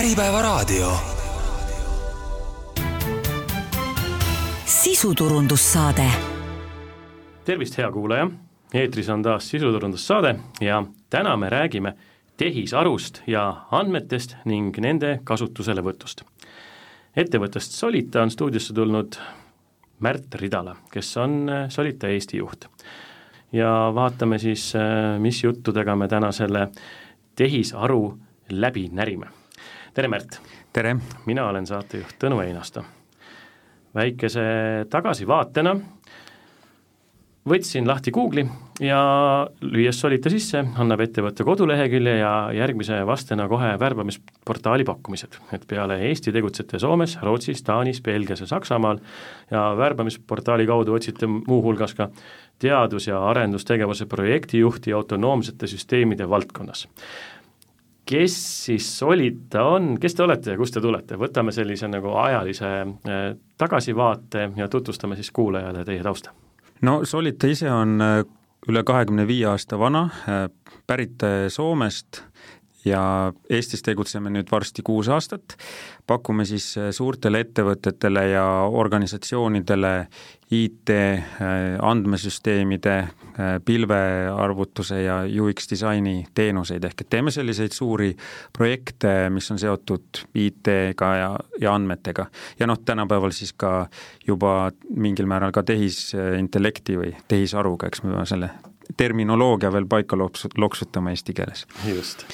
Äripäevaraadio. sisuturundussaade. tervist, hea kuulaja, eetris on taas sisuturundussaade ja täna me räägime tehisarust ja andmetest ning nende kasutuselevõtust. ettevõttest Solita on stuudiosse tulnud Märt Ridala, kes on Solita Eesti juht. ja vaatame siis, mis juttudega me täna selle tehisaru läbi närime. Tere, Märt! tere! mina olen saatejuht Tõnu Einasto. väikese tagasivaatena võtsin lahti Google'i ja lüües Solita sisse, annab ettevõtte kodulehekülje ja järgmise vastena kohe värbamisportaali pakkumised. et peale Eesti tegutsete Soomes, Rootsis, Taanis, Belgias ja Saksamaal ja värbamisportaali kaudu otsite muuhulgas ka teadus- ja arendustegevuse projektijuhti autonoomsete süsteemide valdkonnas kes siis Solita on, kes te olete ja kust te tulete, võtame sellise nagu ajalise äh, tagasivaate ja tutvustame siis kuulajale teie tausta. no Solita ise on äh, üle kahekümne viie aasta vana, äh, pärit Soomest ja Eestis tegutseme nüüd varsti kuus aastat, pakume siis suurtele ettevõtetele ja organisatsioonidele IT, andmesüsteemide, pilvearvutuse ja UX disaini teenuseid, ehk et teeme selliseid suuri projekte, mis on seotud IT-ga ja, ja andmetega. ja noh, tänapäeval siis ka juba mingil määral ka tehisintellekti või tehisaruga, eks me peame selle terminoloogia veel paika loksu-, loksutama eesti keeles. just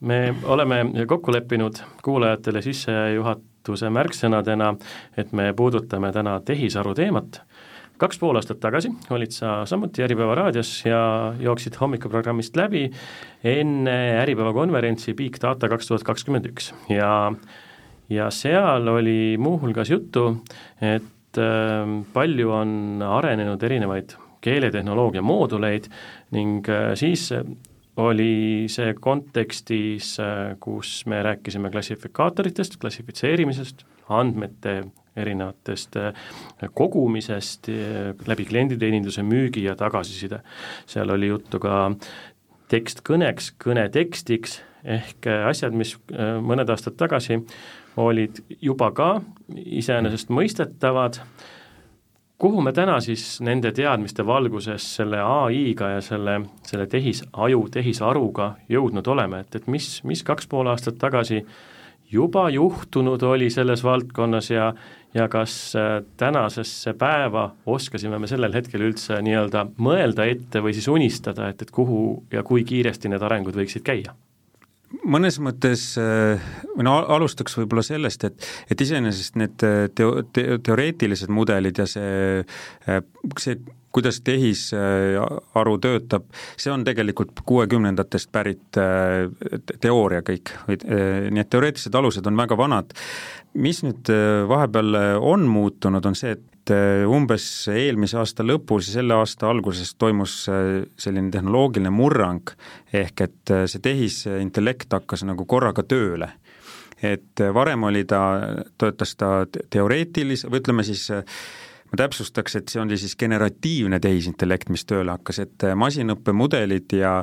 me oleme kokku leppinud kuulajatele sissejuhatuse märksõnadena, et me puudutame täna tehisaru teemat. kaks pool aastat tagasi olid sa samuti Äripäeva raadios ja jooksid hommikuprogrammist läbi enne Äripäeva konverentsi Big Data kaks tuhat kakskümmend üks ja ja seal oli muuhulgas juttu, et äh, palju on arenenud erinevaid keeletehnoloogia mooduleid ning äh, siis oli see kontekstis, kus me rääkisime klassifikaatoritest, klassifitseerimisest, andmete erinevatest kogumisest läbi klienditeeninduse, müügi ja tagasiside. seal oli juttu ka tekst kõneks, kõne tekstiks, ehk asjad, mis mõned aastad tagasi olid juba ka iseenesestmõistetavad, kuhu me täna siis nende teadmiste valguses selle ai-ga ja selle, selle tehisaju, tehisaruga jõudnud oleme, et, et mis, mis kaks pool aastat tagasi juba juhtunud oli selles valdkonnas ja, ja kas äh, tänasesse päeva oskasime me sellel hetkel üldse nii-öelda mõelda ette või siis unistada, et, et kuhu ja kui kiiresti need arengud võiksid käia? Mõnes mõttes äh, või no alustaks võib-olla sellest, et, et iseenesest need äh, teo-, te-, teoreetilised mudelid ja see, äh, see, kuidas tehisaru töötab, see on tegelikult kuuekümnendatest pärit teooria kõik, nii et teoreetilised alused on väga vanad. mis nüüd vahepeal on muutunud, on see, et et äh, umbes eelmise aasta lõpus ja selle aasta alguses toimus äh, selline tehnoloogiline murrang, ehk et äh, see tehisintellekt hakkas nagu korraga tööle. et varem oli ta, töötas ta teoreetilis-, või ütleme siis ma täpsustaks, et see oli siis generatiivne tehisintellekt, mis tööle hakkas, et masinõppemudelid ja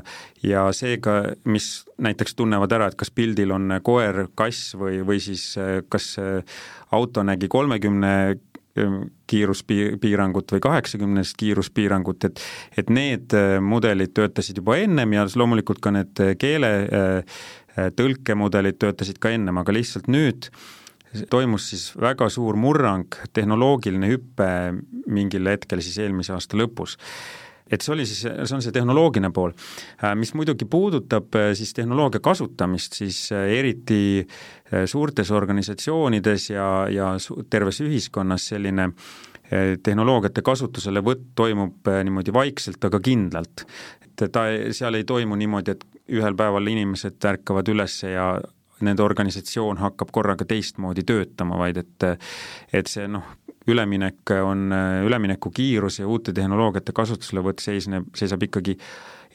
ja seega, mis näiteks tunnevad ära, et kas pildil on koer, kass või, või siis kas auto nägi kolmekümne kiiruspiirangut või kaheksakümnest kiiruspiirangut, et et need äh, mudelid töötasid juba ennem ja loomulikult ka need äh, keele äh, tõlkemudelid töötasid ka ennem, aga lihtsalt nüüd toimus siis väga suur murrang, tehnoloogiline hüpe mingil hetkel siis eelmise aasta lõpus et see oli siis, see on see tehnoloogiline pool. Mis muidugi puudutab siis tehnoloogia kasutamist, siis eriti suurtes organisatsioonides ja, ja terves ühiskonnas selline tehnoloogiate kasutuselevõtt toimub niimoodi vaikselt, aga kindlalt. et ta, seal ei toimu niimoodi, et ühel päeval inimesed ärkavad üles ja nende organisatsioon hakkab korraga teistmoodi töötama, vaid et et see noh, üleminek on, ülemineku kiirus ja uute tehnoloogiate kasutuselevõtt seisneb, seisab ikkagi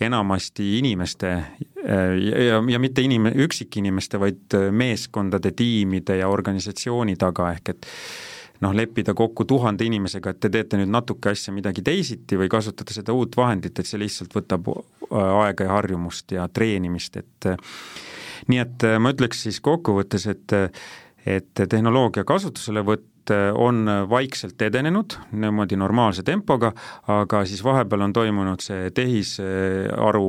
enamasti inimeste ja, ja, ja mitte inim-, üksikinimeste, vaid meeskondade, tiimide ja organisatsiooni taga, ehk et noh, leppida kokku tuhande inimesega, et te teete nüüd natuke asja midagi teisiti või kasutate seda uut vahendit, et see lihtsalt võtab aega ja harjumust ja treenimist, et nii et ma ütleks siis kokkuvõttes, et et tehnoloogia kasutuselevõtt on vaikselt edenenud niimoodi normaalse tempoga, aga siis vahepeal on toimunud see tehisaru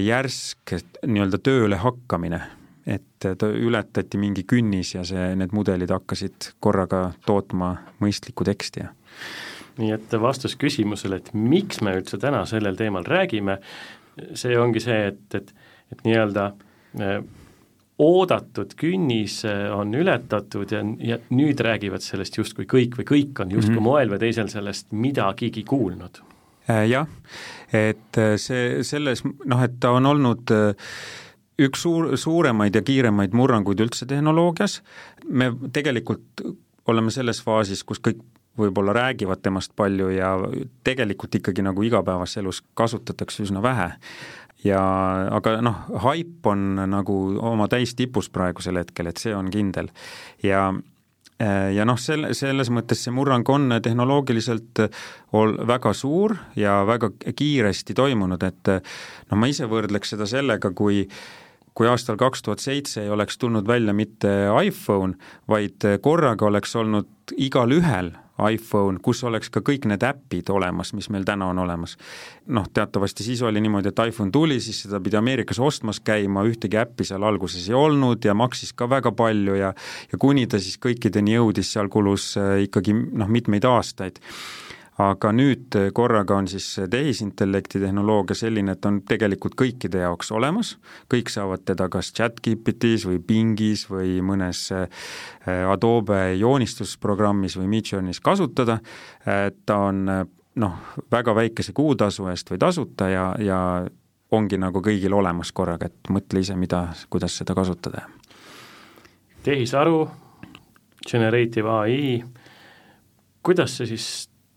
järsk nii-öelda tööle hakkamine, et ta ületati mingi künnis ja see, need mudelid hakkasid korraga tootma mõistlikku teksti ja nii et vastus küsimusele, et miks me üldse täna sellel teemal räägime, see ongi see, et, et, et nii-öelda äh, oodatud künnis äh, on ületatud ja, ja nüüd räägivad sellest justkui kõik või kõik on justkui mm -hmm. moel või teisel sellest midagigi kuulnud. Äh, jah, et see selles noh, et ta on olnud üks suur, suuremaid ja kiiremaid murranguid üldse tehnoloogias, me tegelikult oleme selles faasis, kus kõik võib-olla räägivad temast palju ja tegelikult ikkagi nagu igapäevases elus kasutatakse üsna vähe. Ja aga noh, haip on nagu oma täistipus praegusel hetkel, et see on kindel. ja ja noh, selle, selles mõttes see murrang on tehnoloogiliselt ol-, väga suur ja väga kiiresti toimunud, et noh, ma ise võrdleks seda sellega, kui kui aastal kaks tuhat seitse ei oleks tulnud välja mitte iPhone, vaid korraga oleks olnud igalühel iPhone, kus oleks ka kõik need äpid olemas, mis meil täna on olemas. noh, teatavasti siis oli niimoodi, et iPhone tuli, siis seda pidi Ameerikas ostmas käima, ühtegi äppi seal alguses ei olnud ja maksis ka väga palju ja ja kuni ta siis kõikideni jõudis, seal kulus äh, ikkagi noh, mitmeid aastaid aga nüüd korraga on siis tehisintellekti tehnoloogia selline, et on tegelikult kõikide jaoks olemas, kõik saavad teda kas chat-GPT-s või Bingis või mõnes äh, Adobe joonistusprogrammis või Midjourneys kasutada, ta on noh, väga väikese kuutasu eest või tasuta ja, ja ongi nagu kõigil olemas korraga, et mõtle ise, mida, kuidas seda kasutada. tehisaru, generative ai, kuidas see siis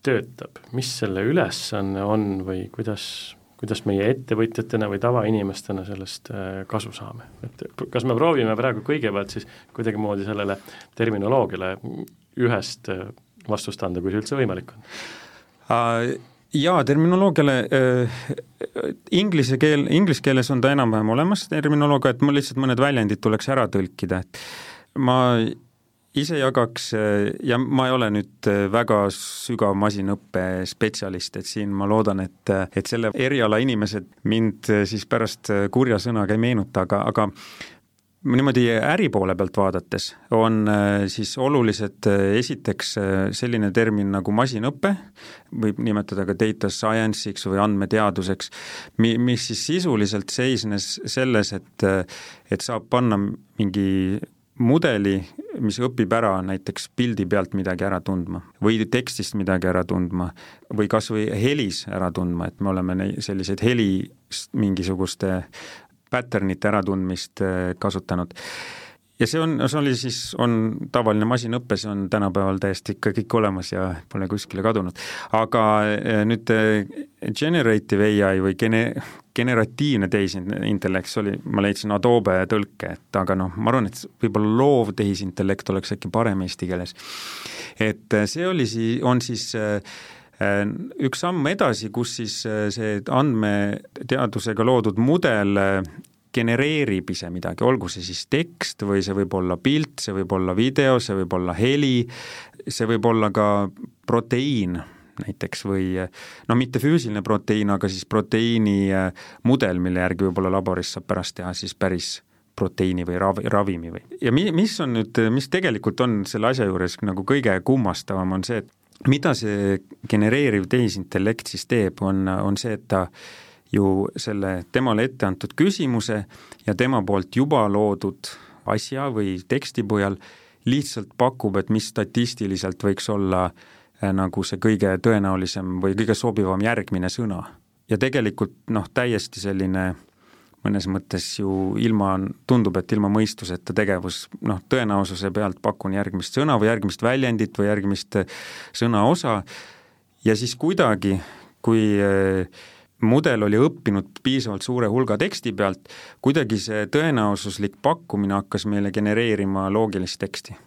töötab, mis selle ülesanne on või kuidas, kuidas meie ettevõtjatena või tavainimestena sellest äh, kasu saame, et kas me proovime praegu kõigepealt siis kuidagimoodi sellele terminoloogiale ühest äh, vastust anda, kui see üldse võimalik on? jaa, terminoloogiale äh, inglise keel, inglise keeles on ta enam-vähem olemas, terminoloogia, et mul lihtsalt mõned väljendid tuleks ära tõlkida, et ma ise jagaks ja ma ei ole nüüd äh, väga sügav masinõppe spetsialist, et siin ma loodan, et, äh, et selle eriala inimesed mind siis pärast kurja sõnaga ei meenuta, aga, aga niimoodi äri poole pealt vaadates on siis olulised esiteks selline termin nagu masinõpe, võib nimetada ka data science'iks või andmeteaduseks, mi-, mis siis sisuliselt seisnes selles, et et saab panna mingi mudeli, mis õpib ära näiteks pildi pealt midagi ära tundma või tekstist midagi ära tundma või kas või helis ära tundma, et me oleme selliseid heli mingisuguste pattern'ite äratundmist äh, kasutanud ja see on, see oli siis, on tavaline masinõpe, see on tänapäeval täiesti ikka kõik olemas ja pole kuskile kadunud. aga eh, nüüd eh, generative ai või gene-, generatiivne tehisintellekt, see oli, ma leidsin Adobe tõlke, et aga noh, ma arvan, et võib-olla loov tehisintellekt oleks äkki parem eesti keeles. et eh, see oli sii-, on siis üks samm edasi, kus siis see andmeteadusega loodud mudel genereerib ise midagi, olgu see siis tekst või see võib olla pilt, see võib olla video, see võib olla heli, see võib olla ka proteiin näiteks või no mitte füüsiline proteiin, aga siis proteiini äh, mudel, mille järgi võib-olla laboris saab pärast teha siis päris proteiini või ravi, ravimi või. ja mi-, mis on nüüd, mis tegelikult on selle asja juures nagu kõige kummastavam, on see, et mida see genereeriv tehisintellekt siis teeb, on, on see, et ta ju selle temale ette antud küsimuse ja tema poolt juba loodud asja või teksti põhjal lihtsalt pakub, et mis statistiliselt võiks olla äh, nagu see kõige tõenäolisem või kõige sobivam järgmine sõna. ja tegelikult noh, täiesti selline mõnes mõttes ju ilma, tundub, et ilma mõistuseta tegevus, noh, tõenäosuse pealt pakun järgmist sõna või järgmist väljendit või järgmist äh, sõnaosa ja siis kuidagi, kui äh, mudel oli õppinud piisavalt suure hulga teksti pealt, kuidagi see tõenäosuslik pakkumine hakkas meile genereerima loogilist teksti.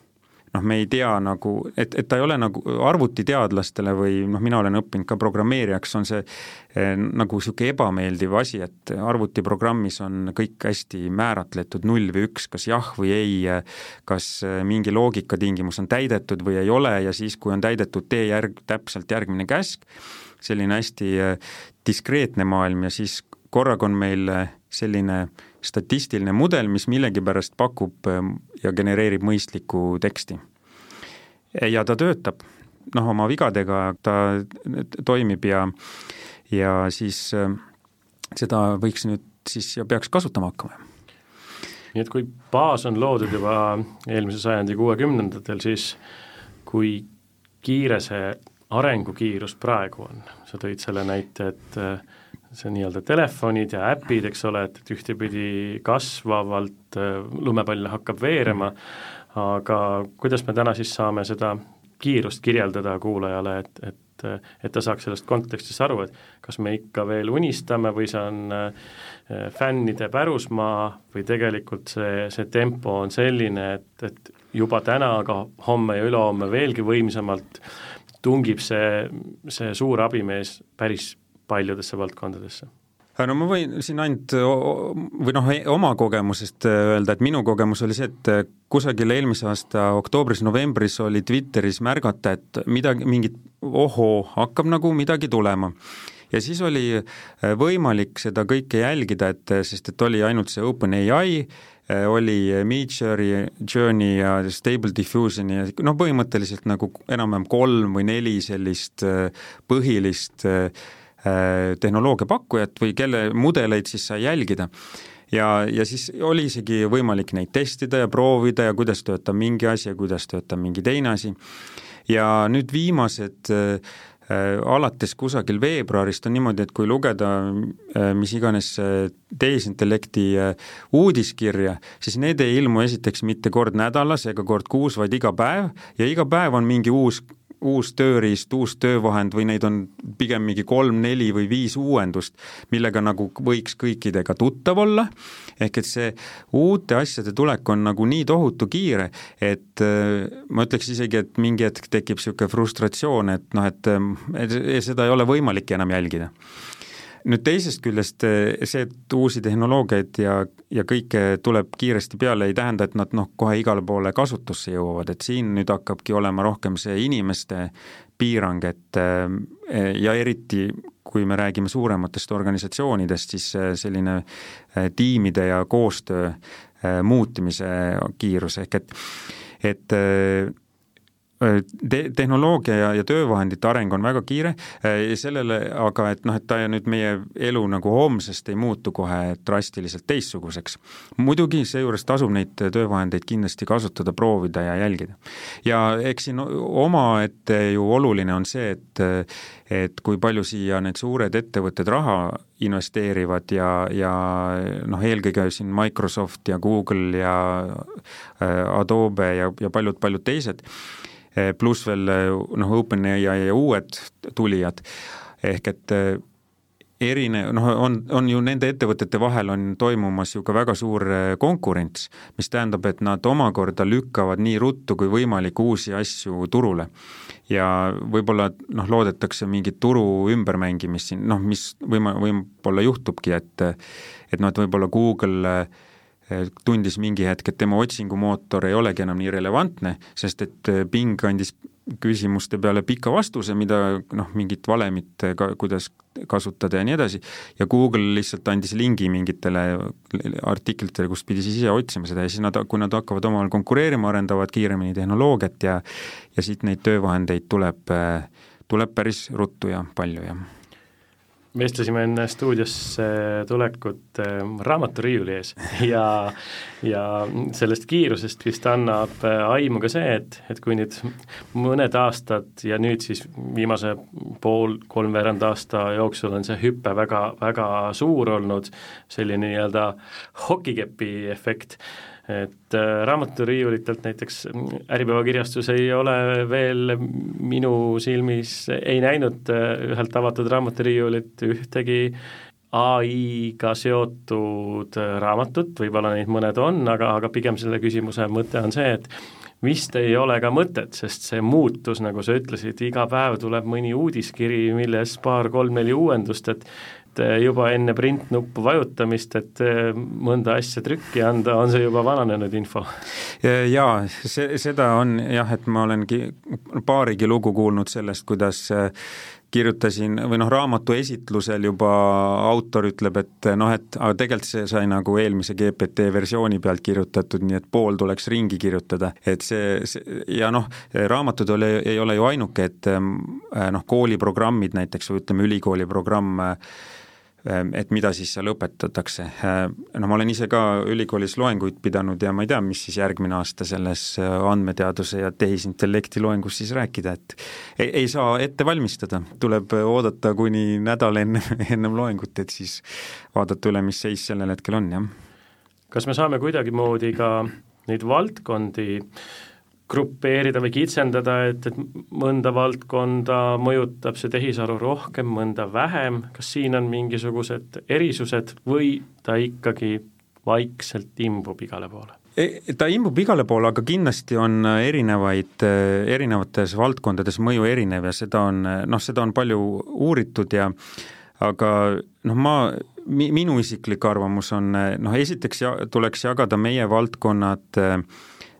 Noh, me ei tea nagu, et, et ta ei ole nagu arvutiteadlastele või noh, mina olen õppinud ka programmeerijaks, on see eh, nagu niisugune ebameeldiv asi, et arvutiprogrammis on kõik hästi määratletud, null või üks, kas jah või ei, kas eh, mingi loogikatingimus on täidetud või ei ole ja siis, kui on täidetud, tee järg, täpselt järgmine käsk, selline hästi eh, diskreetne maailm ja siis korraga on meil selline statistiline mudel, mis millegipärast pakub ja genereerib mõistlikku teksti. ja ta töötab, noh, oma vigadega ta toimib ja, ja siis äh, seda võiks nüüd siis ja peaks kasutama hakkama. nii et kui baas on loodud juba eelmise sajandi kuuekümnendatel, siis kui kiire see arengukiirus praegu on, sa tõid selle näite, et äh, see nii-öelda telefonid ja äpid, eks ole, et, et ühtepidi kasvavalt äh, lumepall hakkab veerema, aga kuidas me täna siis saame seda kiirust kirjeldada kuulajale, et, et et ta saaks sellest kontekstist aru, et kas me ikka veel unistame või see on äh, fännide pärusmaa või tegelikult see, see tempo on selline, et, et juba täna, aga homme ja ülehomme veelgi võimsamalt tungib see, see suur abimees päris paljudesse valdkondadesse? No ma võin siin ainult või noh, oma kogemusest äh, öelda, et minu kogemus oli see, et äh, kusagil eelmise aasta oktoobris-novembris oli Twitteris märgata, et midagi, mingit ohoo, hakkab nagu midagi tulema. Ja siis oli äh, võimalik seda kõike jälgida, et sest et oli ainult see OpenAI, oli Midjourney, Journey ja Stable Diffusion ja noh, põhimõtteliselt nagu enam-vähem kolm või neli sellist põhilist Äh, tehnoloogiapakkujat või kelle mudeleid siis sai jälgida. ja, ja siis oli isegi võimalik neid testida ja proovida ja kuidas töötab mingi asi ja kuidas töötab mingi teine asi. ja nüüd viimased äh, alates kusagil veebruarist on niimoodi, et kui lugeda äh, mis iganes tehisintellekti uudiskirja, siis need ei ilmu esiteks mitte kord nädalas ega kord kuus, vaid iga päev ja iga päev on mingi uus uus tööriist, uus töövahend või neid on pigem mingi kolm, neli või viis uuendust, millega nagu võiks kõikidega tuttav olla, ehk et see uute asjade tulek on nagu nii tohutu kiire, et äh, ma ütleks isegi, et mingi hetk tekib niisugune frustratsioon, et noh, et, et seda ei ole võimalik enam jälgida nüüd teisest küljest eh, see, et uusi tehnoloogiaid ja, ja kõike tuleb kiiresti peale, ei tähenda, et nad noh, kohe igale poole kasutusse jõuavad, et siin nüüd hakkabki olema rohkem see inimeste piirang, et eh, ja eriti kui me räägime suurematest organisatsioonidest, siis eh, selline tiimide ja koostöö muutumise kiirus, ehk et et te-, tehnoloogia ja, ja töövahendite areng on väga kiire, sellele aga, et noh, et ta nüüd meie elu nagu homsest ei muutu kohe drastiliselt teistsuguseks. muidugi seejuures tasub neid töövahendeid kindlasti kasutada, proovida ja jälgida. ja eks siin omaette ju oluline on see, et et kui palju siia need suured ettevõtted raha investeerivad ja, ja noh, eelkõige siin Microsoft ja Google ja Adobe ja, ja paljud-paljud teised pluss veel eh, noh, OpenAI ja uued tulijad, ehk et eh, erine-, noh, on, on ju nende ettevõtete vahel on toimumas ju ka väga suur konkurents, mis tähendab, et nad omakorda lükkavad nii ruttu kui võimalik uusi asju turule. ja võib-olla noh, loodetakse mingit turu ümbermängimist siin, noh, mis võima-, võib-olla juhtubki, et et noh, et võib-olla Google äh, tundis mingi hetk, et tema otsingumootor ei olegi enam nii relevantne, sest et äh, Bing andis küsimuste peale pika vastuse, mida noh, mingit valemit ka, kuidas kasutada ja nii edasi, ja Google lihtsalt andis lingi mingitele artiklitele, kust pidi siis ise otsima seda ja siis nad, kui nad hakkavad omavahel konkureerima, arendavad kiiremini tehnoloogiat ja ja siit neid töövahendeid tuleb, äh, tuleb päris ruttu ja palju ja vestlesime enne stuudiosse tulekut äh, raamaturiiuli ees. Ja, ja sellest kiirusest vist annab äh, aimu ka see, et, et kui nüüd mõned aastad ja nüüd siis viimase pool, kolmveerand aasta jooksul on see hüpe väga, väga suur olnud, selline nii-öelda hokikepi efekt et äh, raamaturiiulitelt näiteks Äripäeva kirjastus ei ole veel minu silmis, ei näinud äh, ühelt avatud raamaturiiulit ühtegi ai-ga seotud raamatut, võib-olla neid mõned on, aga, aga pigem selle küsimuse mõte on see, et vist ei ole ka mõtet, sest see muutus, nagu sa ütlesid, iga päev tuleb mõni uudiskiri, milles paar-kolm-neli uuendust, et juba enne printnuppu vajutamist, et mõnda asja trükki anda, on see juba vananenud info? jaa, see, seda on jah, et ma olengi paarigi lugu kuulnud sellest, kuidas kirjutasin või noh, raamatu esitlusel juba autor ütleb, et noh, et aga tegelikult see sai nagu eelmise GPT versiooni pealt kirjutatud, nii et pool tuleks ringi kirjutada, et see, see ja noh, raamatud oli, ei ole ju ainuke, et noh, kooliprogrammid näiteks või ütleme, ülikooli programm et mida siis seal õpetatakse. Ehm, no ma olen ise ka ülikoolis loenguid pidanud ja ma ei tea, mis siis järgmine aasta selles äh, andmeteaduse ja tehisintellekti loengus siis rääkida, et ei, ei saa ette valmistada, tuleb oodata kuni nädal enne, ennem loengut, et siis vaadata üle, mis seis sellel hetkel on, jah. kas me saame kuidagimoodi ka neid valdkondi äh, grupeerida või kitsendada, et, et mõnda valdkonda mõjutab see tehisaru rohkem, mõnda vähem, kas siin on mingisugused erisused või ta ikkagi vaikselt imbub igale poole? E, ta imbub igale poole, aga kindlasti on erinevaid, erinevates valdkondades mõju erinev ja seda on, noh, seda on palju uuritud ja aga noh, ma, minu isiklik arvamus on noh, esiteks ja, tuleks jagada meie valdkonnad Äh,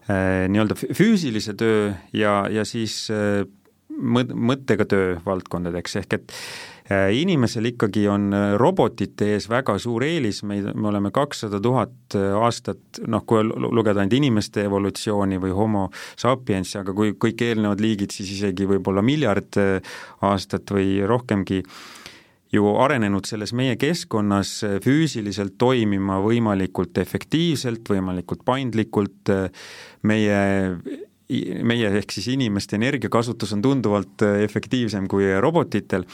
nii-öelda füüsilise töö ja, ja siis äh, mõt-, mõttega töö valdkondadeks, ehk et äh, inimesel ikkagi on robotite ees väga suur eelis, meid, me oleme kakssada tuhat aastat, noh, kui lugeda ainult inimeste evolutsiooni või homo sapiens'i, aga kui kõik eelnevad liigid, siis isegi võib-olla miljard aastat või rohkemgi äh, ju arenenud selles meie keskkonnas äh, füüsiliselt toimima võimalikult efektiivselt, võimalikult paindlikult, äh, meie meie ehk siis inimeste energiakasutus on tunduvalt äh, efektiivsem kui robotitel.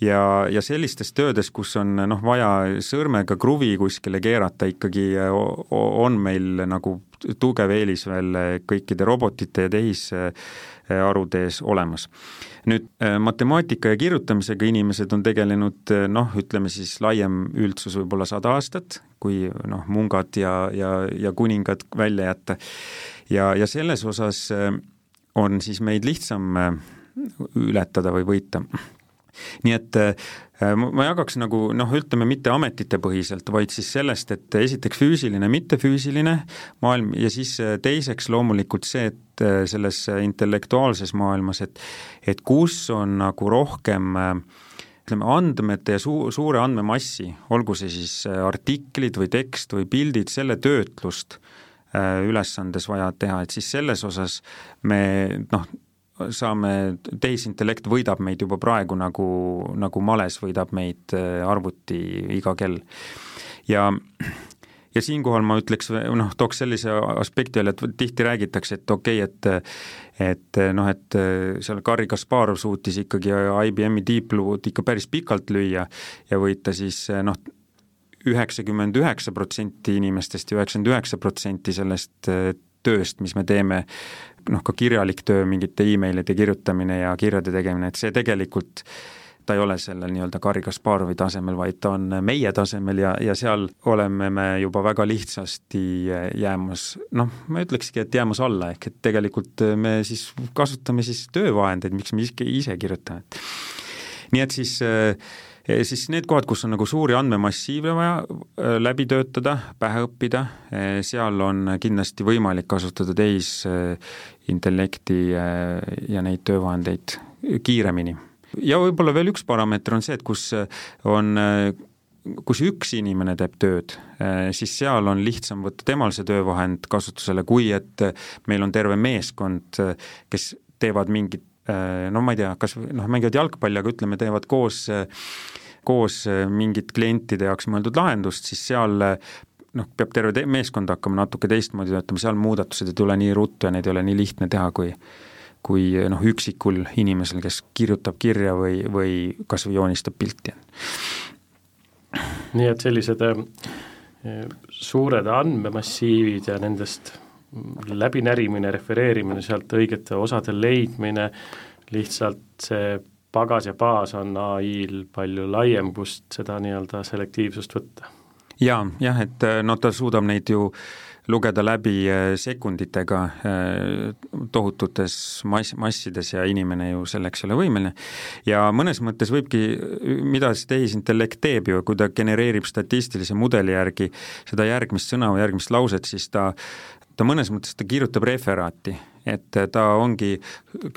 Ja, ja sellistes töödes, kus on noh, vaja sõrmega kruvi kuskile keerata, ikkagi on meil nagu tugev eelis veel kõikide robotite ja tehisarude ees olemas nüüd äh, matemaatika ja kirjutamisega inimesed on tegelenud äh, noh, ütleme siis laiem üldsus võib-olla sada aastat, kui noh, mungad ja, ja, ja kuningad välja jätta. ja, ja selles osas äh, on siis meid lihtsam ületada või võita nii et äh, ma jagaks nagu noh, ütleme mitte ametitepõhiselt, vaid siis sellest, et esiteks füüsiline, mittefüüsiline maailm ja siis äh, teiseks loomulikult see, et äh, selles intellektuaalses maailmas, et et kus on nagu rohkem ütleme, andmete ja suu-, suure andmemassi, olgu see siis artiklid või tekst või pildid, selle töötlust ülesandes vaja teha, et siis selles osas me noh, saame, tehisintellekt võidab meid juba praegu nagu, nagu males võidab meid äh, arvuti iga kell. ja ja siinkohal ma ütleks, noh, tooks sellise aspekti jälle, et tihti räägitakse, et okei okay,, et et noh, et äh, seal Garri Kasparov suutis ikkagi IBM-i Deep Blue'd ikka päris pikalt lüüa ja võita siis äh, noh, üheksakümmend üheksa protsenti inimestest ja üheksakümmend üheksa protsenti sellest tööst, mis me teeme, noh, ka kirjalik töö, mingite emailide kirjutamine ja kirjade tegemine, et see tegelikult ta ei ole sellel nii-öelda Garri Kasparovi tasemel, vaid ta on meie tasemel ja, ja seal oleme me juba väga lihtsasti jäämas, noh, ma ütlekski, et jäämas alla, ehk et tegelikult me siis kasutame siis töövahendeid, miks me ise, kirjutame. Nii et siis äh, siis need kohad, kus on nagu suuri andmemassiive vaja äh, läbi töötada, pähe õppida, seal on kindlasti võimalik kasutada tehisintellekti ja neid töövahendeid kiiremini. ja võib-olla veel üks parameeter on see, et kus on kus üks inimene teeb tööd, siis seal on lihtsam võtta temal see töövahend kasutusele, kui et meil on terve meeskond, kes teevad mingit no ma ei tea, kas noh, mängivad jalgpalli, aga ütleme, teevad koos koos mingit klientide jaoks mõeldud lahendust, siis seal noh, peab terve meeskond hakkama natuke teistmoodi töötama, seal muudatused ei tule nii ruttu ja neid ei ole nii lihtne teha, kui kui noh, üksikul inimesel, kes kirjutab kirja või, või kas või joonistab pilti. nii et sellised äh, suured andmemassiivid ja nendest läbinärimine, refereerimine, sealt õigete osade leidmine, lihtsalt see pagas ja baas on ai-l palju laiem, kust seda nii-öelda selektiivsust võtta. jaa, jah, et no ta suudab neid ju lugeda läbi äh, sekunditega äh, tohututes mass, massides ja inimene ju selleks ei ole võimeline. ja mõnes mõttes võibki, mida see tehisintellekt teeb ju, kui ta genereerib statistilise mudeli järgi seda järgmist sõna või järgmist lauset, siis ta ta mõnes mõttes, ta kirjutab referaati, et ta ongi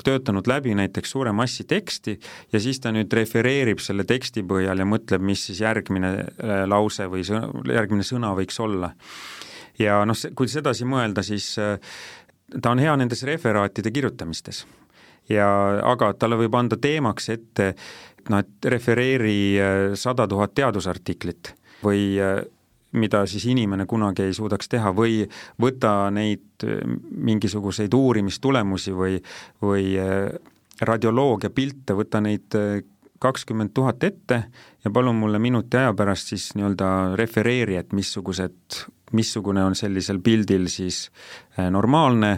töötanud läbi näiteks suure massi teksti ja siis ta nüüd refereerib selle teksti põhjal ja mõtleb, mis siis järgmine äh, lause või sõna, järgmine sõna võiks olla. ja noh, kui sedasi mõelda, siis äh, ta on hea nendes referaatide kirjutamistes. ja aga talle võib anda teemaks ette noh, et refereeri äh, sada tuhat teadusartiklit või mida siis inimene kunagi ei suudaks teha või võta neid äh, mingisuguseid uurimistulemusi või, või äh, radioloogia pilte, võta neid äh, kakskümmend tuhat ette ja palun mulle minuti aja pärast siis nii-öelda refereeri, et missugused, missugune on sellisel pildil siis normaalne,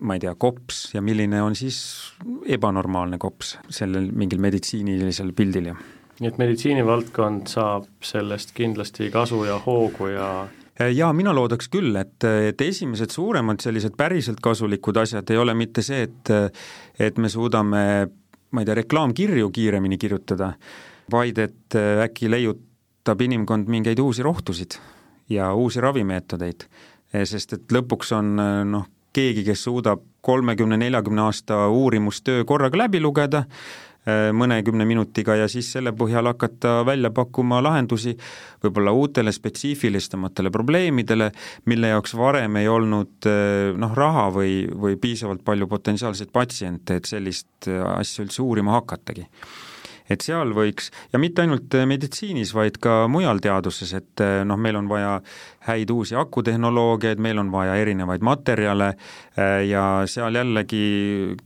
ma ei tea, kops ja milline on siis ebanormaalne kops sellel mingil meditsiinilisel pildil ja nii et meditsiinivaldkond saab sellest kindlasti kasu ja hoogu ja jaa, mina loodaks küll, et, et esimesed suuremad sellised päriselt kasulikud asjad ei ole mitte see, et et me suudame, ma ei tea, reklaamkirju kiiremini kirjutada, vaid et äkki leiutab inimkond mingeid uusi rohtusid ja uusi ravimeetodeid. sest et lõpuks on noh, keegi, kes suudab kolmekümne, neljakümne aasta uurimustöö korraga läbi lugeda, Äh, mõnekümne minutiga ja siis selle põhjal hakata välja pakkuma lahendusi võib-olla uutele spetsiifilisematele probleemidele, mille jaoks varem ei olnud äh, noh, raha või, või piisavalt palju potentsiaalseid patsiente, et sellist äh, asja üldse uurima hakatagi et seal võiks, ja mitte ainult äh, meditsiinis, vaid ka mujal teaduses, et äh, noh, meil on vaja häid uusi akutehnoloogiaid, meil on vaja erinevaid materjale äh, ja seal jällegi,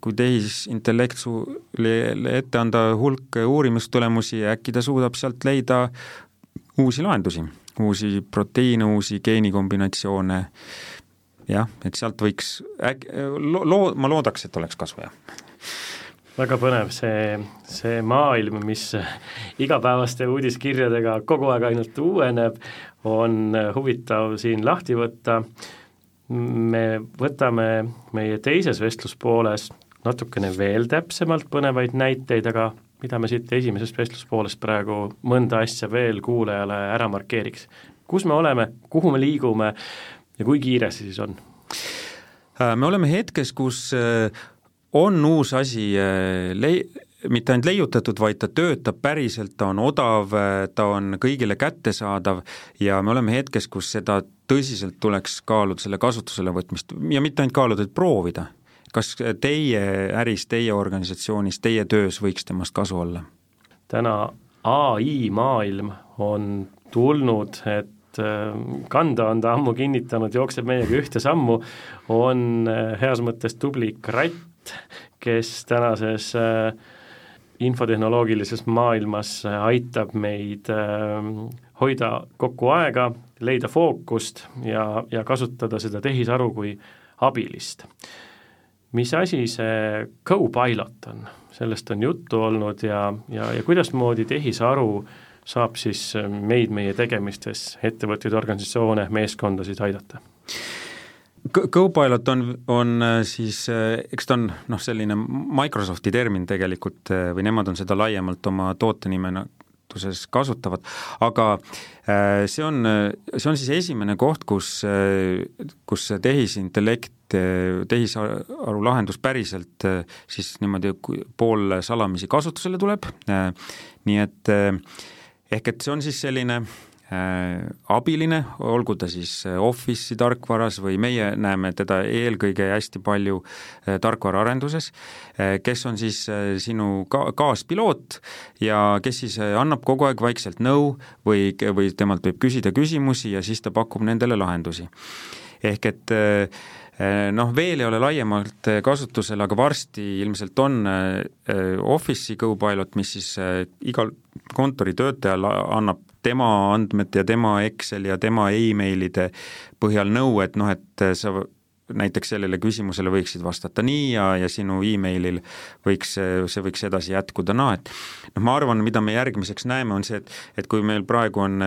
kui tehisintellekt sulle ette anda hulk uurimustulemusi, äkki ta suudab sealt leida uusi lahendusi, uusi proteiine, uusi geenikombinatsioone, jah, et sealt võiks äk-, loo-, ma loodaks, et oleks kasu, jah väga põnev, see, see maailm, mis igapäevaste uudiskirjadega kogu aeg ainult uueneb, on huvitav siin lahti võtta, me võtame meie teises vestluspooles natukene veel täpsemalt põnevaid näiteid, aga mida me siit esimesest vestluspoolest praegu mõnda asja veel kuulajale ära markeeriks. kus me oleme, kuhu me liigume ja kui kiire see siis on? me oleme hetkes, kus on uus asi äh, lei-, mitte ainult leiutatud, vaid ta töötab päriselt, ta on odav, äh, ta on kõigile kättesaadav ja me oleme hetkes, kus seda tõsiselt tuleks kaaluda, selle kasutusele võtmist ja mitte ainult kaaluda, et proovida. kas teie äris, teie organisatsioonis, teie töös võiks temast kasu olla? täna ai maailm on tulnud, et äh, kanda on ta ammu kinnitanud, jookseb meiega ühte sammu, on heas mõttes tubli kratt, kes tänases äh, infotehnoloogilises maailmas äh, aitab meid äh, hoida kokku aega, leida fookust ja, ja kasutada seda tehisaru kui abilist. mis asi see Copilot on? sellest on juttu olnud ja, ja, ja kuidasmoodi tehisaru saab siis meid meie tegemistes, ettevõtteid, organisatsioone, meeskondasid aidata? Copilot on, on äh, siis, äh, eks ta on noh, selline Microsofti termin tegelikult äh, või nemad on seda laiemalt oma tootenimena kasutavad, aga see on, see on siis esimene koht, kus, kus tehisintellekt, tehisaru lahendus päriselt siis niimoodi poolsalamisi kasutusele tuleb, nii et ehk et see on siis selline Äh, abiline, olgu ta siis äh, Office'i tarkvaras või meie näeme teda eelkõige hästi palju äh, tarkvaraarenduses, kes on siis sinu ka-, kaaspiloot ja kes siis annab kogu aeg vaikselt nõu või, või temalt võib küsida küsimusi ja siis ta pakub nendele lahendusi. ehk et noh, veel ei ole laiemalt kasutusel, aga varsti ilmselt on Office'i Copilot, mis siis igal kontoritöötajal annab tema andmete ja tema Exceli ja tema emailide põhjal nõu, et noh, et sa näiteks sellele küsimusele võiksid vastata nii ja, ja sinu emailil võiks, see võiks edasi jätkuda naa, et noh, ma arvan, mida me järgmiseks näeme, on see, et et kui meil praegu on,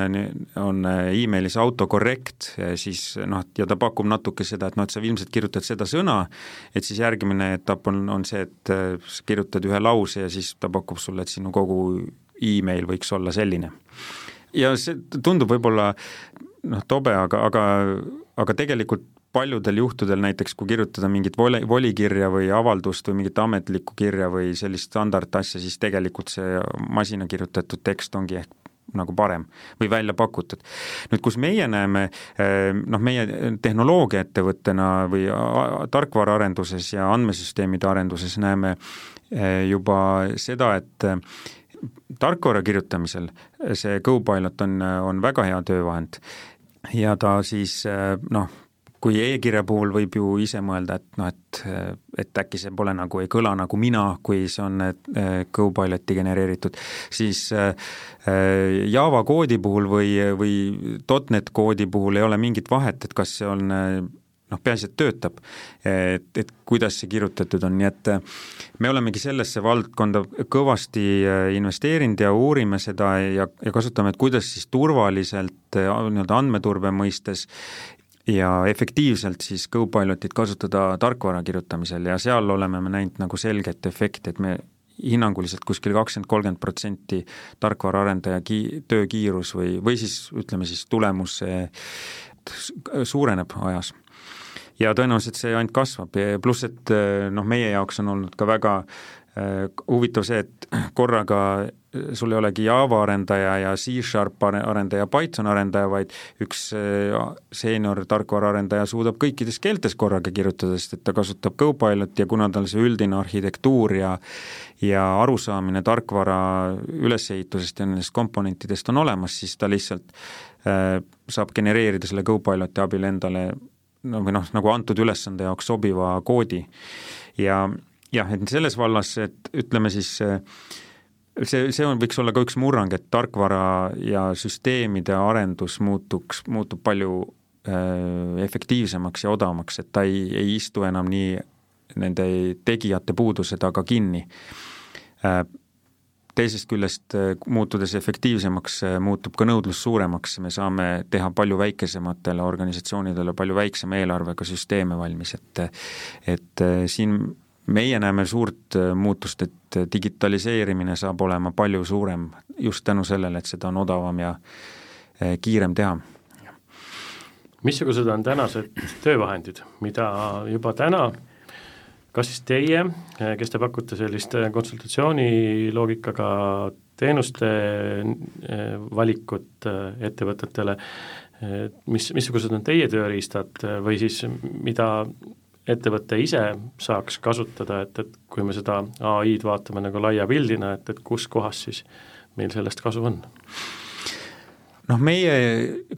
on emailis autokorrekt, siis noh, ja ta pakub natuke seda, et noh, et sa ilmselt kirjutad seda sõna, et siis järgmine etapp on, on see, et sa kirjutad ühe lause ja siis ta pakub sulle, et sinu kogu email võiks olla selline. Ja see tundub võib-olla noh, tobe, aga, aga, aga tegelikult paljudel juhtudel näiteks, kui kirjutada mingit voli, volikirja või avaldust või mingit ametlikku kirja või sellist standardasja, siis tegelikult see masina kirjutatud tekst ongi ehk nagu parem või välja pakutud. nüüd, kus meie näeme noh, meie tehnoloogiaettevõttena või tarkvaraarenduses ja andmesüsteemide arenduses näeme eh, juba seda, et tarkvara kirjutamisel see Copilot on, on väga hea töövahend. Ja ta siis noh, kui e-kirja puhul võib ju ise mõelda, et noh, et, et äkki see pole nagu, ei kõla nagu mina, kui see on Copiloti genereeritud, siis Java koodi puhul või, või .NET koodi puhul ei ole mingit vahet, et kas see on noh, peaasi, et töötab. et, et kuidas see kirjutatud on, nii et äh, me olemegi sellesse valdkonda kõvasti äh, investeerinud ja uurime seda ja, ja kasutame, et kuidas siis turvaliselt äh, nii-öelda andmeturbe mõistes ja efektiivselt siis Copilotit kasutada tarkvara kirjutamisel ja seal oleme me näinud nagu selget efekti, et me hinnanguliselt kuskil kakskümmend, kolmkümmend protsenti tarkvaraarendaja ki-, töökiirus või, või siis ütleme siis tulemus suureneb ajas ja tõenäoliselt see ainult kasvab, pluss et eh, noh, meie jaoks on olnud ka väga eh, huvitav see, et korraga eh, sul ei olegi Java arendaja ja C-Sharp arendaja, Python arendaja, vaid üks seenior tarkvaraarendaja suudab kõikides keeltes korraga kirjutada, sest et ta kasutab Copilot ja kuna tal see üldine arhitektuur ja ja arusaamine tarkvara ülesehitusest ja nendest komponentidest on olemas, siis ta lihtsalt saab genereerida selle Copiloti abil endale no või noh, nagu antud ülesande jaoks sobiva koodi. ja jah, et selles vallas, et ütleme siis see, see on, võiks olla ka üks murrang, et tarkvara ja süsteemide arendus muutuks, muutub palju äh, efektiivsemaks ja odavamaks, et ta ei, ei istu enam nii nende tegijate puuduse taga kinni äh, teisest küljest äh, muutudes efektiivsemaks, äh, muutub ka nõudlus suuremaks, me saame teha palju väikesematele organisatsioonidele palju väiksema eelarvega süsteeme valmis, et et äh, siin meie näeme suurt muutust, et digitaliseerimine saab olema palju suurem just tänu sellele, et seda on odavam ja kiirem teha. Missugused on tänased töövahendid, mida juba täna kas siis teie, kes te pakute sellist konsultatsiooniloogikaga teenuste eh, valikut eh, ettevõtetele, mis, missugused on teie tööriistad või siis mida ettevõte ise saaks kasutada, et, et kui me seda ai-d vaatame nagu laia pildina, et, et kus kohas siis meil sellest kasu on? Noh, meie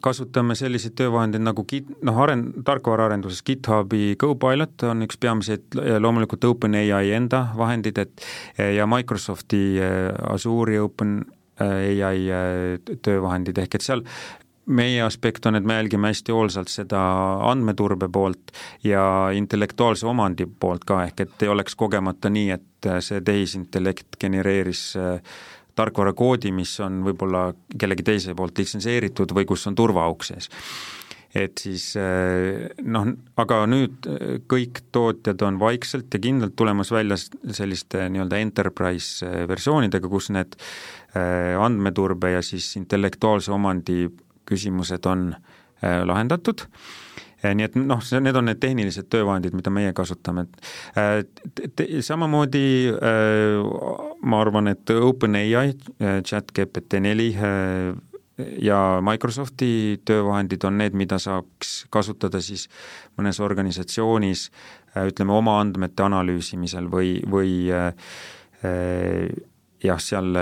kasutame selliseid töövahendeid nagu Git, noh, aren-, tarkvaraarenduses GitHubi Copilot on üks peamiseid, loomulikult OpenAI enda vahendid, et ja Microsofti äh, Azure'i OpenAI äh, töövahendid, ehk et seal meie aspekt on, et me jälgime hästi hoolsalt seda andmeturbe poolt ja intellektuaalse omandi poolt ka, ehk et ei oleks kogemata nii, et see tehisintellekt genereeris äh, tarkvarakoodi, mis on võib-olla kellegi teise poolt litsenseeritud või kus on turvaauk sees. Et siis eh, noh, aga nüüd eh, kõik tootjad on vaikselt ja kindlalt tulemas välja selliste nii-öelda enterprise eh, versioonidega, kus need andmeturbe ja siis intellektuaalse omandi küsimused on lahendatud nii et noh, need on need tehnilised töövahendid, mida meie kasutame, et äh, samamoodi äh, ma arvan, et OpenAI, chat GPT neli ja Microsofti töövahendid on need, mida saaks kasutada siis mõnes organisatsioonis ütleme, oma andmete analüüsimisel või, või jah, seal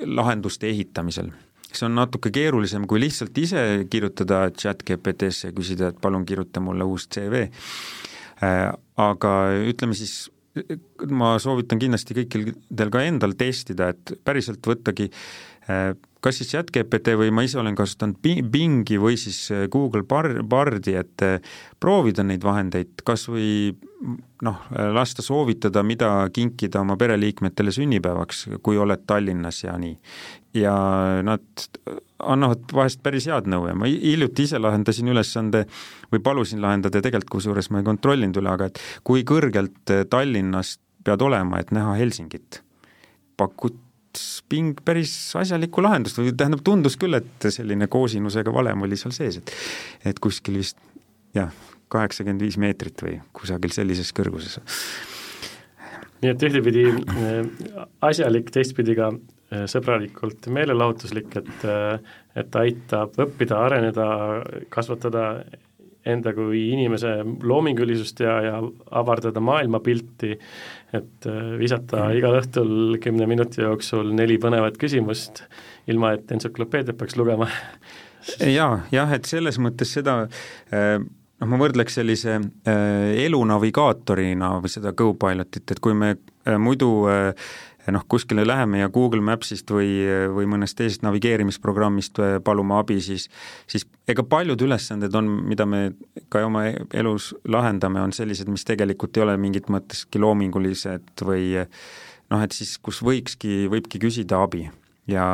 lahenduste ehitamisel see on natuke keerulisem, kui lihtsalt ise kirjutada chat GPT-sse ja küsida, et palun kirjuta mulle uus CV. Äh, aga ütleme siis, ma soovitan kindlasti kõikidel ka endal testida, et päriselt võttagi äh, kas siis chat-GPT või ma ise olen kasutanud Bingi või siis äh, Google Bar-, Bardi, et proovida neid vahendeid, kas või noh, lasta soovitada, mida kinkida oma pereliikmetele sünnipäevaks, kui oled Tallinnas ja nii. Ja nad annavad vahest päris head nõu ja ma hiljuti ise lahendasin ülesande või palusin lahendada, tegelikult kusjuures ma ei kontrollinud üle, aga et kui kõrgelt Tallinnast pead olema, et näha Helsingit. pakut-, Bing päris asjalikku lahendust või tähendab, tundus küll, et selline koosinusega valem oli seal sees, et et kuskil vist jah, kaheksakümmend viis meetrit või kusagil sellises kõrguses. nii et ühtepidi äh, asjalik, teistpidi ka sõbralikult meelelahutuslik, et äh, et aitab õppida, areneda, kasvatada enda kui inimese loomingulisust ja, ja avardada maailmapilti, et äh, visata mm. igal õhtul kümne minuti jooksul neli põnevat küsimust, ilma et entsüklopeediat peaks lugema jaa, jah, et selles mõttes seda äh, noh, ma võrdleks sellise äh, elunavigaatorina või seda Go-Pilotit, et kui me muidu äh, noh, kuskile läheme ja Google Mapsist või, või mõnest teisest navigeerimisprogrammist äh, palume abi, siis siis ega paljud ülesanded on, mida me ka oma elus lahendame, on sellised, mis tegelikult ei ole mingit mõtteski loomingulised või noh, et siis, kus võikski, võibki küsida abi ja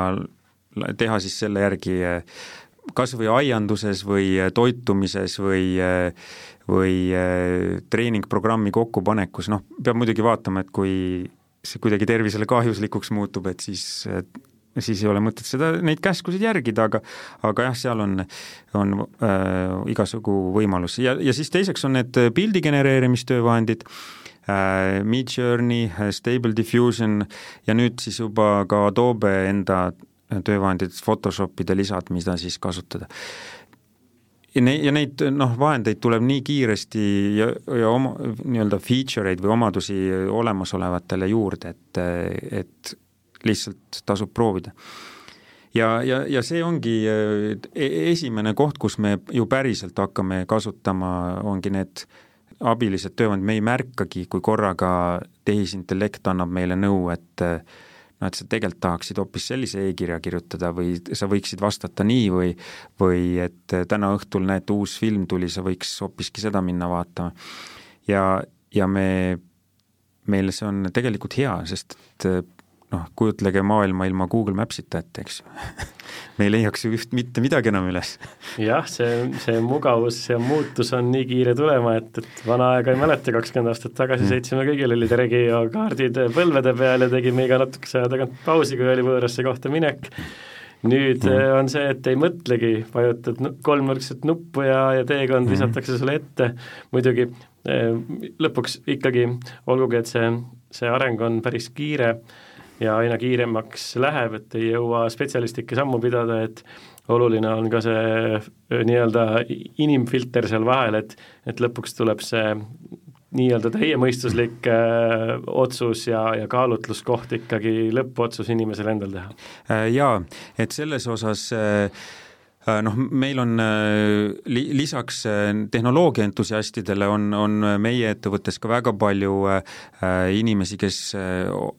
teha siis selle järgi kas või aianduses või toitumises või või treeningprogrammi kokkupanekus, noh, peab muidugi vaatama, et kui see kuidagi tervisele kahjuslikuks muutub, et siis siis ei ole mõtet seda, neid käskusid järgida, aga aga jah, seal on, on äh, igasugu võimalusi. Ja, ja siis teiseks on need pildi genereerimistöövahendid äh,, Midjourney, Stable Diffusion ja nüüd siis juba ka Adobe enda töövahendid, Photoshopide lisad, mida siis kasutada ja neid, ja neid noh, vahendeid tuleb nii kiiresti ja, ja oma nii-öelda feature eid või omadusi olemasolevatele juurde, et, et lihtsalt tasub proovida. ja, ja, ja see ongi e, esimene koht, kus me ju päriselt hakkame kasutama, ongi need abilised töövahendid, me ei märkagi, kui korraga tehisintellekt annab meile nõu, et noh, et sa tegelikult tahaksid hoopis sellise e-kirja kirjutada või sa võiksid vastata nii või või et täna õhtul näed, uus film tuli, sa võiks hoopiski seda minna vaatama. ja, ja me, meile see on tegelikult hea, sest et noh, kujutlege maailma ilma Google Mapsita ette, eks ju me ei leiaks ju just mitte midagi enam üles. jah, see, see mugavus ja muutus on nii kiire tulema, et, et vana aega ei mäleta, kakskümmend aastat tagasi mm. sõitsime kõigil olid regiokaardid põlvede peal ja tegime iga natukese aja tagant pausi, kui oli võõrasse kohta minek nüüd mm. on see, et ei mõtlegi, vajutad kolmnurkset nuppu ja, ja teekond mm. visatakse sulle ette, muidugi eh, lõpuks ikkagi, olgugi et see, see areng on päris kiire, ja aina kiiremaks läheb, et ei jõua spetsialistlikke sammu pidada, et oluline on ka see nii-öelda inimfilter seal vahel, et et lõpuks tuleb see nii-öelda täiemõistuslik äh, otsus ja, ja kaalutluskoht ikkagi lõppotsus inimesel endal teha. Äh, jaa, et selles osas äh Äh, noh, meil on äh, li-, lisaks äh, tehnoloogiaentusiastidele on, on meie ettevõttes ka väga palju inimesi, kes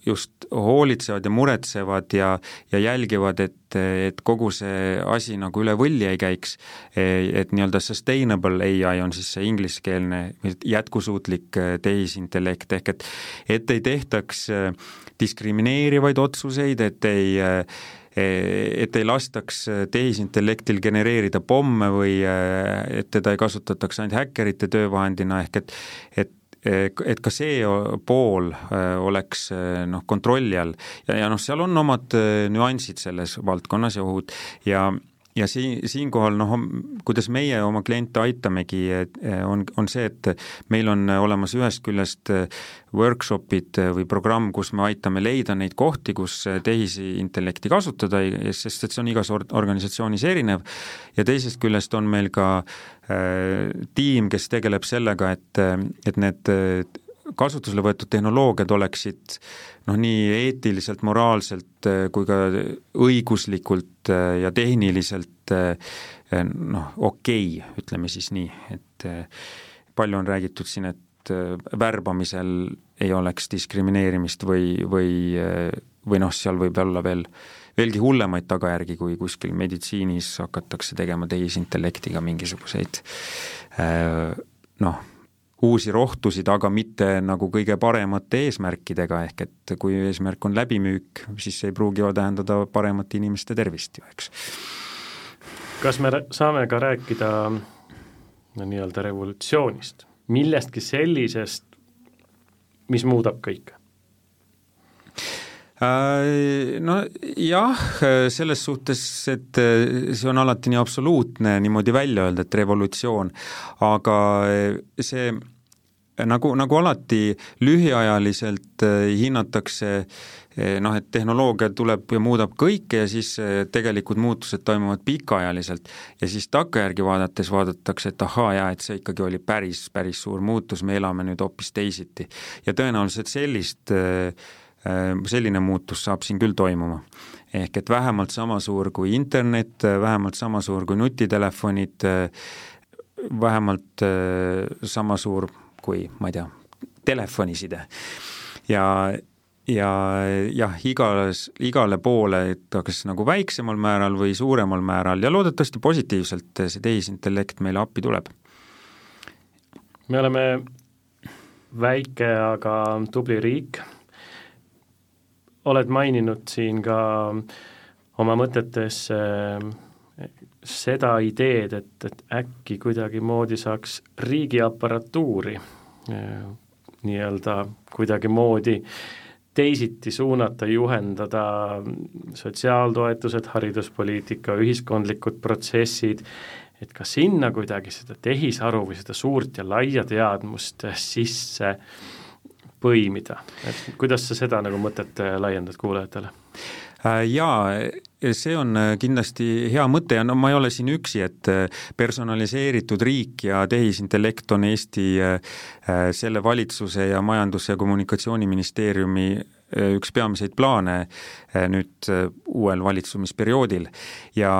just hoolitsevad ja muretsevad ja, ja jälgivad, et, et kogu see asi nagu üle võlli ei käiks. et nii-öelda sustainable ai on siis see ingliskeelne jätkusuutlik tehisintellekt, ehk et et ei tehtaks diskrimineerivaid otsuseid, et ei et ei lastaks tehisintellektil genereerida pomme või et teda ei kasutataks ainult häkkerite töövahendina, ehk et et et ka see pool oleks noh, kontrolli all. Ja, ja noh, seal on omad nüansid selles valdkonnas ja ohud ja ja siin, siinkohal noh, kuidas meie oma kliente aitamegi, on, on see, et meil on olemas ühest küljest workshopid või programm, kus me aitame leida neid kohti, kus tehisintellekti kasutada, sest et see on igas organisatsioonis erinev, ja teisest küljest on meil ka äh, tiim, kes tegeleb sellega, et, et need kasutusele võetud tehnoloogiad oleksid noh, nii eetiliselt, moraalselt äh, kui ka õiguslikult äh, ja tehniliselt äh, noh, okei okay,, ütleme siis nii, et palju on räägitud siin, et värbamisel ei oleks diskrimineerimist või, või, või noh, seal võib olla veel veelgi hullemaid tagajärgi, kui kuskil meditsiinis hakatakse tegema tehisintellektiga mingisuguseid noh, uusi rohtusid, aga mitte nagu kõige paremate eesmärkidega, ehk et kui eesmärk on läbimüük, siis see ei pruugi tähendada paremat inimeste tervist ju, eks. kas me saame ka rääkida no nii-öelda revolutsioonist, millestki sellisest, mis muudab kõike? Äh, no jah, selles suhtes, et see on alati nii absoluutne niimoodi välja öelda, et revolutsioon, aga see nagu, nagu alati lühiajaliselt hinnatakse noh, et tehnoloogia tuleb ja muudab kõike ja siis tegelikud muutused toimuvad pikaajaliselt ja siis takkajärgi vaadates vaadatakse, et ahaa, jaa, et see ikkagi oli päris, päris suur muutus, me elame nüüd hoopis teisiti. ja tõenäoliselt sellist äh, Äh, selline muutus saab siin küll toimuma. ehk et vähemalt sama suur kui internet, vähemalt sama suur kui nutitelefonid, vähemalt äh, sama suur kui, ma ei tea, telefoniside. ja, ja jah, igas, igale poole, et kas nagu väiksemal määral või suuremal määral ja loodetavasti positiivselt see tehisintellekt meile appi tuleb. me oleme väike, aga tubli riik oled maininud siin ka oma mõtetes äh, seda ideed, et, et äkki kuidagimoodi saaks riigiaparatuuri äh, nii-öelda kuidagimoodi teisiti suunata, juhendada sotsiaaltoetused, hariduspoliitika, ühiskondlikud protsessid, et ka sinna kuidagi seda tehisaru või seda suurt ja laia teadmust sisse äh, põimida, et kuidas sa seda nagu mõtet äh, laiendad kuulajatele? Äh, jaa, see on äh, kindlasti hea mõte ja no ma ei ole siin üksi, et personaliseeritud riik ja tehisintellekt on Eesti selle valitsuse ja Majandus- ja Kommunikatsiooniministeeriumi üks peamiseid plaane nüüd uuel valitsemisperioodil ja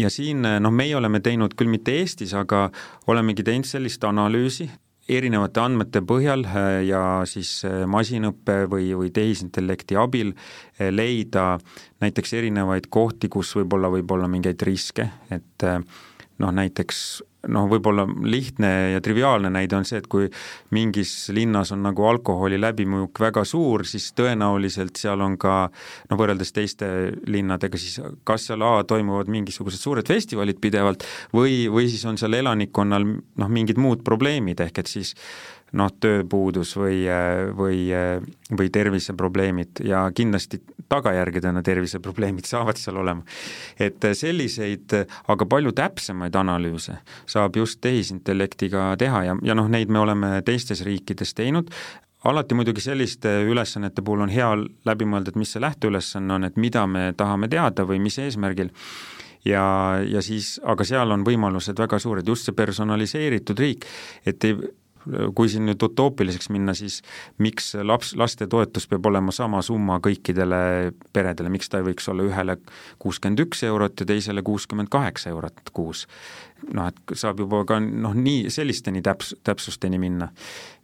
ja siin noh, meie oleme teinud küll mitte Eestis, aga olemegi teinud sellist analüüsi, erinevate andmete põhjal äh, ja siis äh, masinõppe või, või tehisintellekti abil äh, leida näiteks erinevaid kohti, kus võib-olla võib olla mingeid riske, et noh, näiteks noh, võib-olla lihtne ja triviaalne näide on see, et kui mingis linnas on nagu alkoholi läbimüük väga suur, siis tõenäoliselt seal on ka noh, võrreldes teiste linnadega siis kas seal A toimuvad mingisugused suured festivalid pidevalt või, või siis on seal elanikkonnal noh, mingid muud probleemid, ehk et siis noh, tööpuudus või, või, või terviseprobleemid ja kindlasti tagajärgedena terviseprobleemid saavad seal olema. et selliseid, aga palju täpsemaid analüüse saab just tehisintellektiga teha ja, ja noh, neid me oleme teistes riikides teinud, alati muidugi selliste ülesannete puhul on hea läbi mõelda, et mis see lähteülesanne on, et mida me tahame teada või mis eesmärgil. Ja, ja siis, aga seal on võimalused väga suured, just see personaliseeritud riik, et ei, kui siin nüüd utoopiliseks minna, siis miks laps, lastetoetus peab olema sama summa kõikidele peredele, miks ta ei võiks olla ühele kuuskümmend üks eurot ja teisele kuuskümmend kaheksa eurot kuus? noh, et saab juba ka noh, nii sellisteni täps-, täpsusteni minna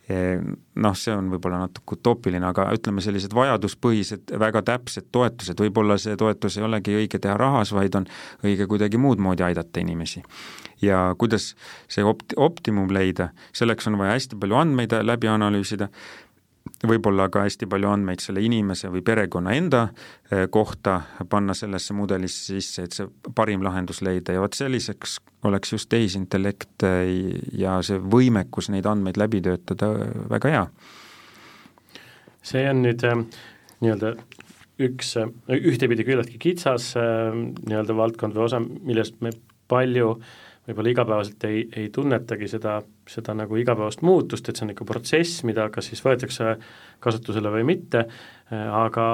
noh, see on võib-olla natuke utoopiline, aga ütleme, sellised vajaduspõhised, väga täpsed toetused, võib-olla see toetus ei olegi õige teha rahas, vaid on õige kuidagi muud moodi aidata inimesi. ja kuidas see opt-, optimum leida, selleks on vaja hästi palju andmeid läbi analüüsida, võib-olla ka hästi palju andmeid selle inimese või perekonna enda eh, kohta panna sellesse mudelisse sisse, et see parim lahendus leida ja vot selliseks oleks just tehisintellekt eh, ja see võimekus neid andmeid läbi töötada väga hea. see on nüüd nii-öelda üks ühtepidi küllaltki kitsas nii-öelda valdkond või osa, millest me palju äh, võib-olla igapäevaselt ei, ei tunnetagi seda, seda nagu igapäevast muutust, et see on ikka protsess, mida kas siis võetakse kasutusele või mitte, aga,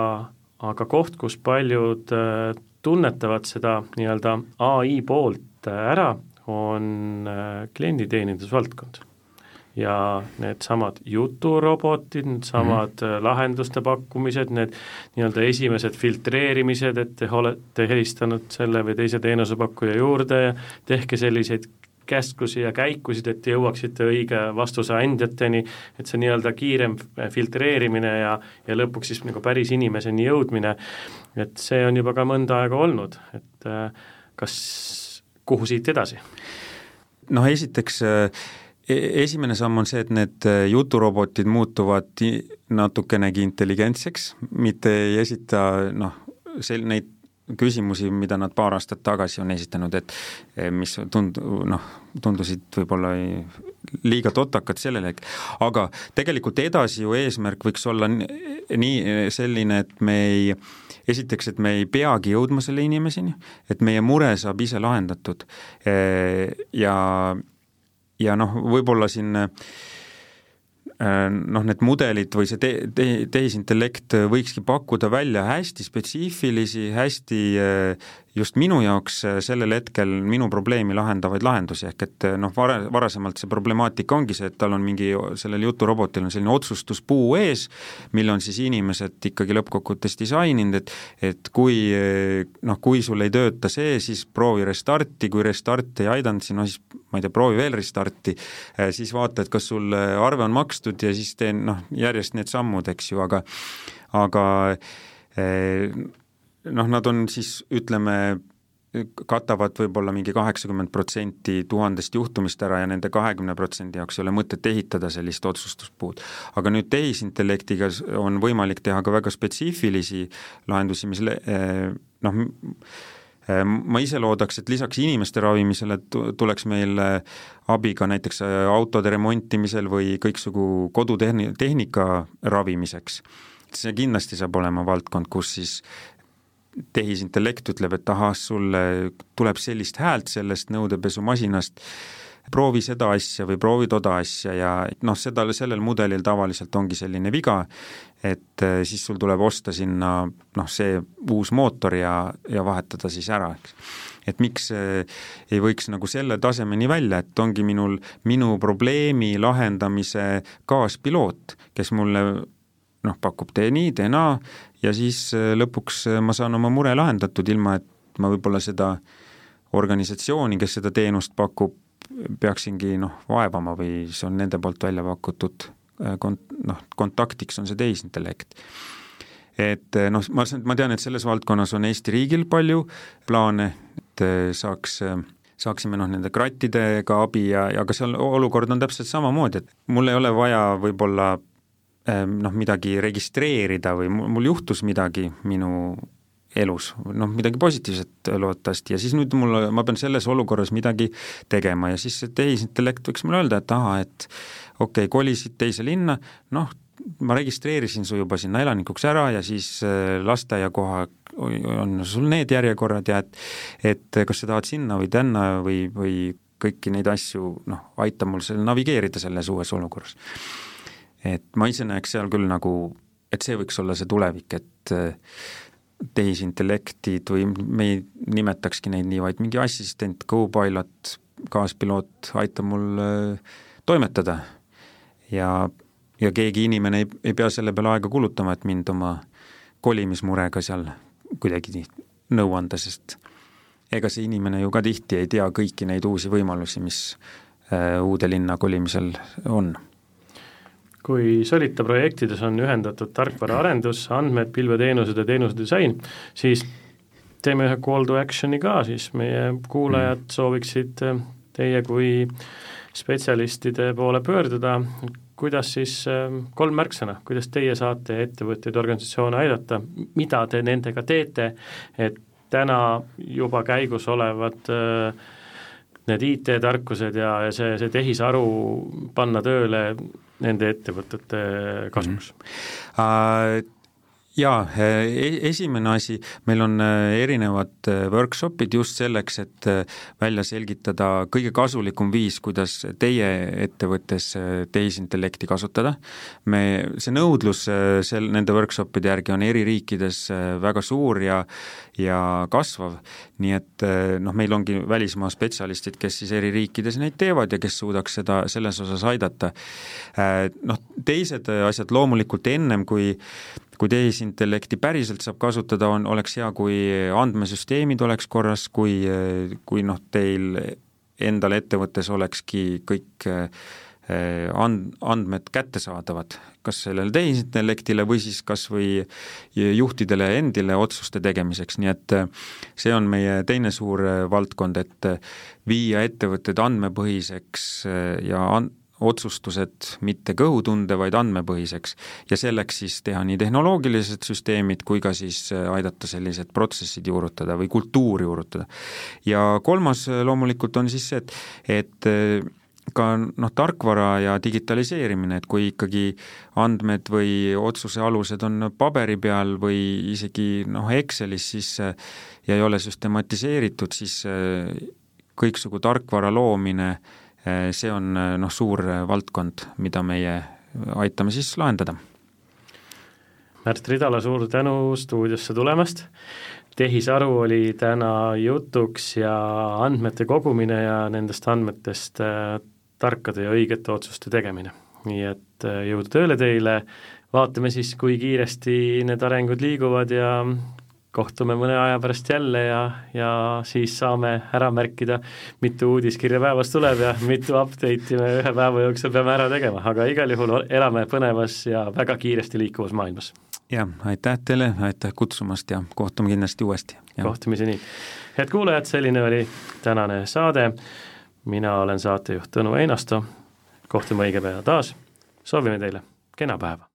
aga koht, kus paljud äh, tunnetavad seda nii-öelda ai poolt ära, on äh, klienditeenindusvaldkond ja needsamad juturobotid, needsamad mm -hmm. lahenduste pakkumised, need nii-öelda esimesed filtreerimised, et te olete helistanud selle või teise teenusepakkuja juurde ja tehke selliseid käsklusi ja käikusid, et jõuaksite õige vastuse andjateni, et see nii-öelda kiirem filtreerimine ja, ja lõpuks siis nagu päris inimeseni jõudmine, et see on juba ka mõnda aega olnud, et äh, kas, kuhu siit edasi? noh, esiteks äh, esimene samm on see, et need äh, juturobotid muutuvad natukenegi intelligentseks, mitte ei esita noh, sel-, neid küsimusi, mida nad paar aastat tagasi on esitanud, et eh, mis tund-, noh, tundusid võib-olla liiga totakad sellel hetkel, aga tegelikult edasi ju eesmärk võiks olla nii selline, et me ei, esiteks, et me ei peagi jõudma selle inimeseni, et meie mure saab ise lahendatud eh, ja, ja noh, võib-olla siin noh, need mudelid või see te-, te-, tehisintellekt võikski pakkuda välja hästi spetsiifilisi, hästi äh, just minu jaoks äh, sellel hetkel minu probleemi lahendavaid lahendusi, ehk et noh, vara-, varasemalt see problemaatika ongi see, et tal on mingi, sellel juturobotil on selline otsustuspuu ees, mille on siis inimesed ikkagi lõppkokkuvõttes disaininud, et et kui noh, kui sul ei tööta see, siis proovi restarti, kui restart ei aidanud, siis no siis ma ei tea, proovi veel restarti, siis vaata, et kas sul arve on makstud ja siis teen noh, järjest need sammud, eks ju, aga aga noh, nad on siis ütleme, katavad võib-olla mingi kaheksakümmend protsenti tuhandest juhtumist ära ja nende kahekümne protsendi jaoks ei ole mõtet ehitada sellist otsustuspuud. aga nüüd tehisintellektiga on võimalik teha ka väga spetsiifilisi lahendusi, mis noh, ma ise loodaks, et lisaks inimeste ravimisele tuleks meil abi ka näiteks autode remontimisel või kõiksugu kodutehni-, tehnika ravimiseks. see kindlasti saab olema valdkond, kus siis tehisintellekt ütleb, et ahah, sulle tuleb sellist häält sellest nõudepesumasinast, proovi seda asja või proovi toda asja ja noh, seda, sellel mudelil tavaliselt ongi selline viga, et eh, siis sul tuleb osta sinna noh, see uus mootor ja, ja vahetada siis ära, eks. et miks eh, ei võiks nagu selle tasemeni välja, et ongi minul, minu probleemi lahendamise kaaspiloot, kes mulle noh, pakub tee nii, tee naa ja siis äh, lõpuks ma saan oma mure lahendatud, ilma et ma võib-olla seda organisatsiooni, kes seda teenust pakub, peaksingi noh, vaevama või see on nende poolt välja pakutud äh, kont-, noh, kontaktiks on see tehisintellekt. et noh, ma, ma tean, et selles valdkonnas on Eesti riigil palju plaane, et saaks saaksime noh, nende krattidega abi ja, ja ka seal olukord on täpselt samamoodi, et mul ei ole vaja võib-olla noh, midagi registreerida või mul juhtus midagi minu elus, noh midagi positiivset loodetavasti. Ja siis nüüd mul, ma pean selles olukorras midagi tegema. Ja siis see tehisintellekt võiks mulle öelda, et ahah, et okei okay,, kolisid teise linna, noh, ma registreerisin su juba sinna elanikuks ära ja siis äh, lasteaiakoha on sul need järjekorrad ja et et kas sa tahad sinna või tänna või, või kõiki neid asju, noh, aita mul seal navigeerida selles uues olukorras. Et ma ise näeks seal küll nagu, et see võiks olla see tulevik, et tehisintellektid või me ei nimetakski neid nii, vaid mingi assistent, Copilot, kaaspiloot aitab mul äh, toimetada. Ja, ja keegi inimene ei, ei pea selle peale aega kulutama, et mind oma kolimismurega seal kuidagi nõu anda, sest ega see inimene ju ka tihti ei tea kõiki neid uusi võimalusi, mis äh, uude linna kolimisel on kui Solita projektides on ühendatud tarkvaraarendus, andmed, pilveteenused ja teenuse disain, siis teeme ühe call to action'i ka, siis meie kuulajad mm. sooviksid äh, teie kui spetsialistide poole pöörduda, kuidas siis, äh, kolm märksõna, kuidas teie saate ettevõtteid, organisatsioone aidata, mida te nendega teete, et täna juba käigus olevad äh, need IT-tarkused ja, ja see, see tehisaru panna tööle nende ettevõtete kasvuks mm? -hmm. Jaa, e-, esimene asi, meil on äh, erinevad workshopid just selleks, et välja selgitada kõige kasulikum viis, kuidas teie ettevõttes tehisintellekti kasutada. me, see nõudlus sel, nende workshopide järgi on eri riikides väga suur ja ja kasvav, nii et noh, meil ongi välismaa spetsialistid, kes siis eri riikides neid teevad ja kes suudaks seda selles osas aidata. Noh, teised asjad loomulikult ennem, kui kui tehisintellekti päriselt saab kasutada, on, oleks hea, kui andmesüsteemid oleks korras, kui, kui noh, teil endal ettevõttes olekski kõik and-, andmed kättesaadavad, kas sellele tehisintellektile või siis kas või juhtidele endile otsuste tegemiseks, nii et see on meie teine suur valdkond, et viia ettevõtted andmepõhiseks ja an-, otsustused mitte kõhutunde, vaid andmepõhiseks. ja selleks siis teha nii tehnoloogilised süsteemid kui ka siis aidata sellised protsessid juurutada või kultuuri juurutada. ja kolmas loomulikult on siis see, et, et ka noh, tarkvara ja digitaliseerimine, et kui ikkagi andmed või otsuse alused on paberi peal või isegi noh, Excelis, siis ja ei ole süstematiseeritud, siis kõiksugu tarkvara loomine äh, see on eh, noh, suur eh, valdkond, mida meie aitame siis lahendada. Märt Ridala, suur tänu stuudiosse tulemast, tehisaru oli täna jutuks ja andmete kogumine ja nendest andmetest tarkade ja õigete otsuste tegemine. nii et jõudu tööle teile, vaatame siis, kui kiiresti need arengud liiguvad ja kohtume mõne aja pärast jälle ja, ja siis saame ära märkida, mitu uudiskirja päevas tuleb ja mitu update'i me ühe päeva jooksul peame ära tegema, aga igal juhul elame põnevas ja väga kiiresti liikuvas maailmas. jah, aitäh teile, aitäh kutsumast ja kohtume kindlasti uuesti. kohtumiseni. head kuulajad, selline oli tänane saade, mina olen saatejuht Tõnu Einasto, kohtume õige pea taas, soovime teile kena päeva!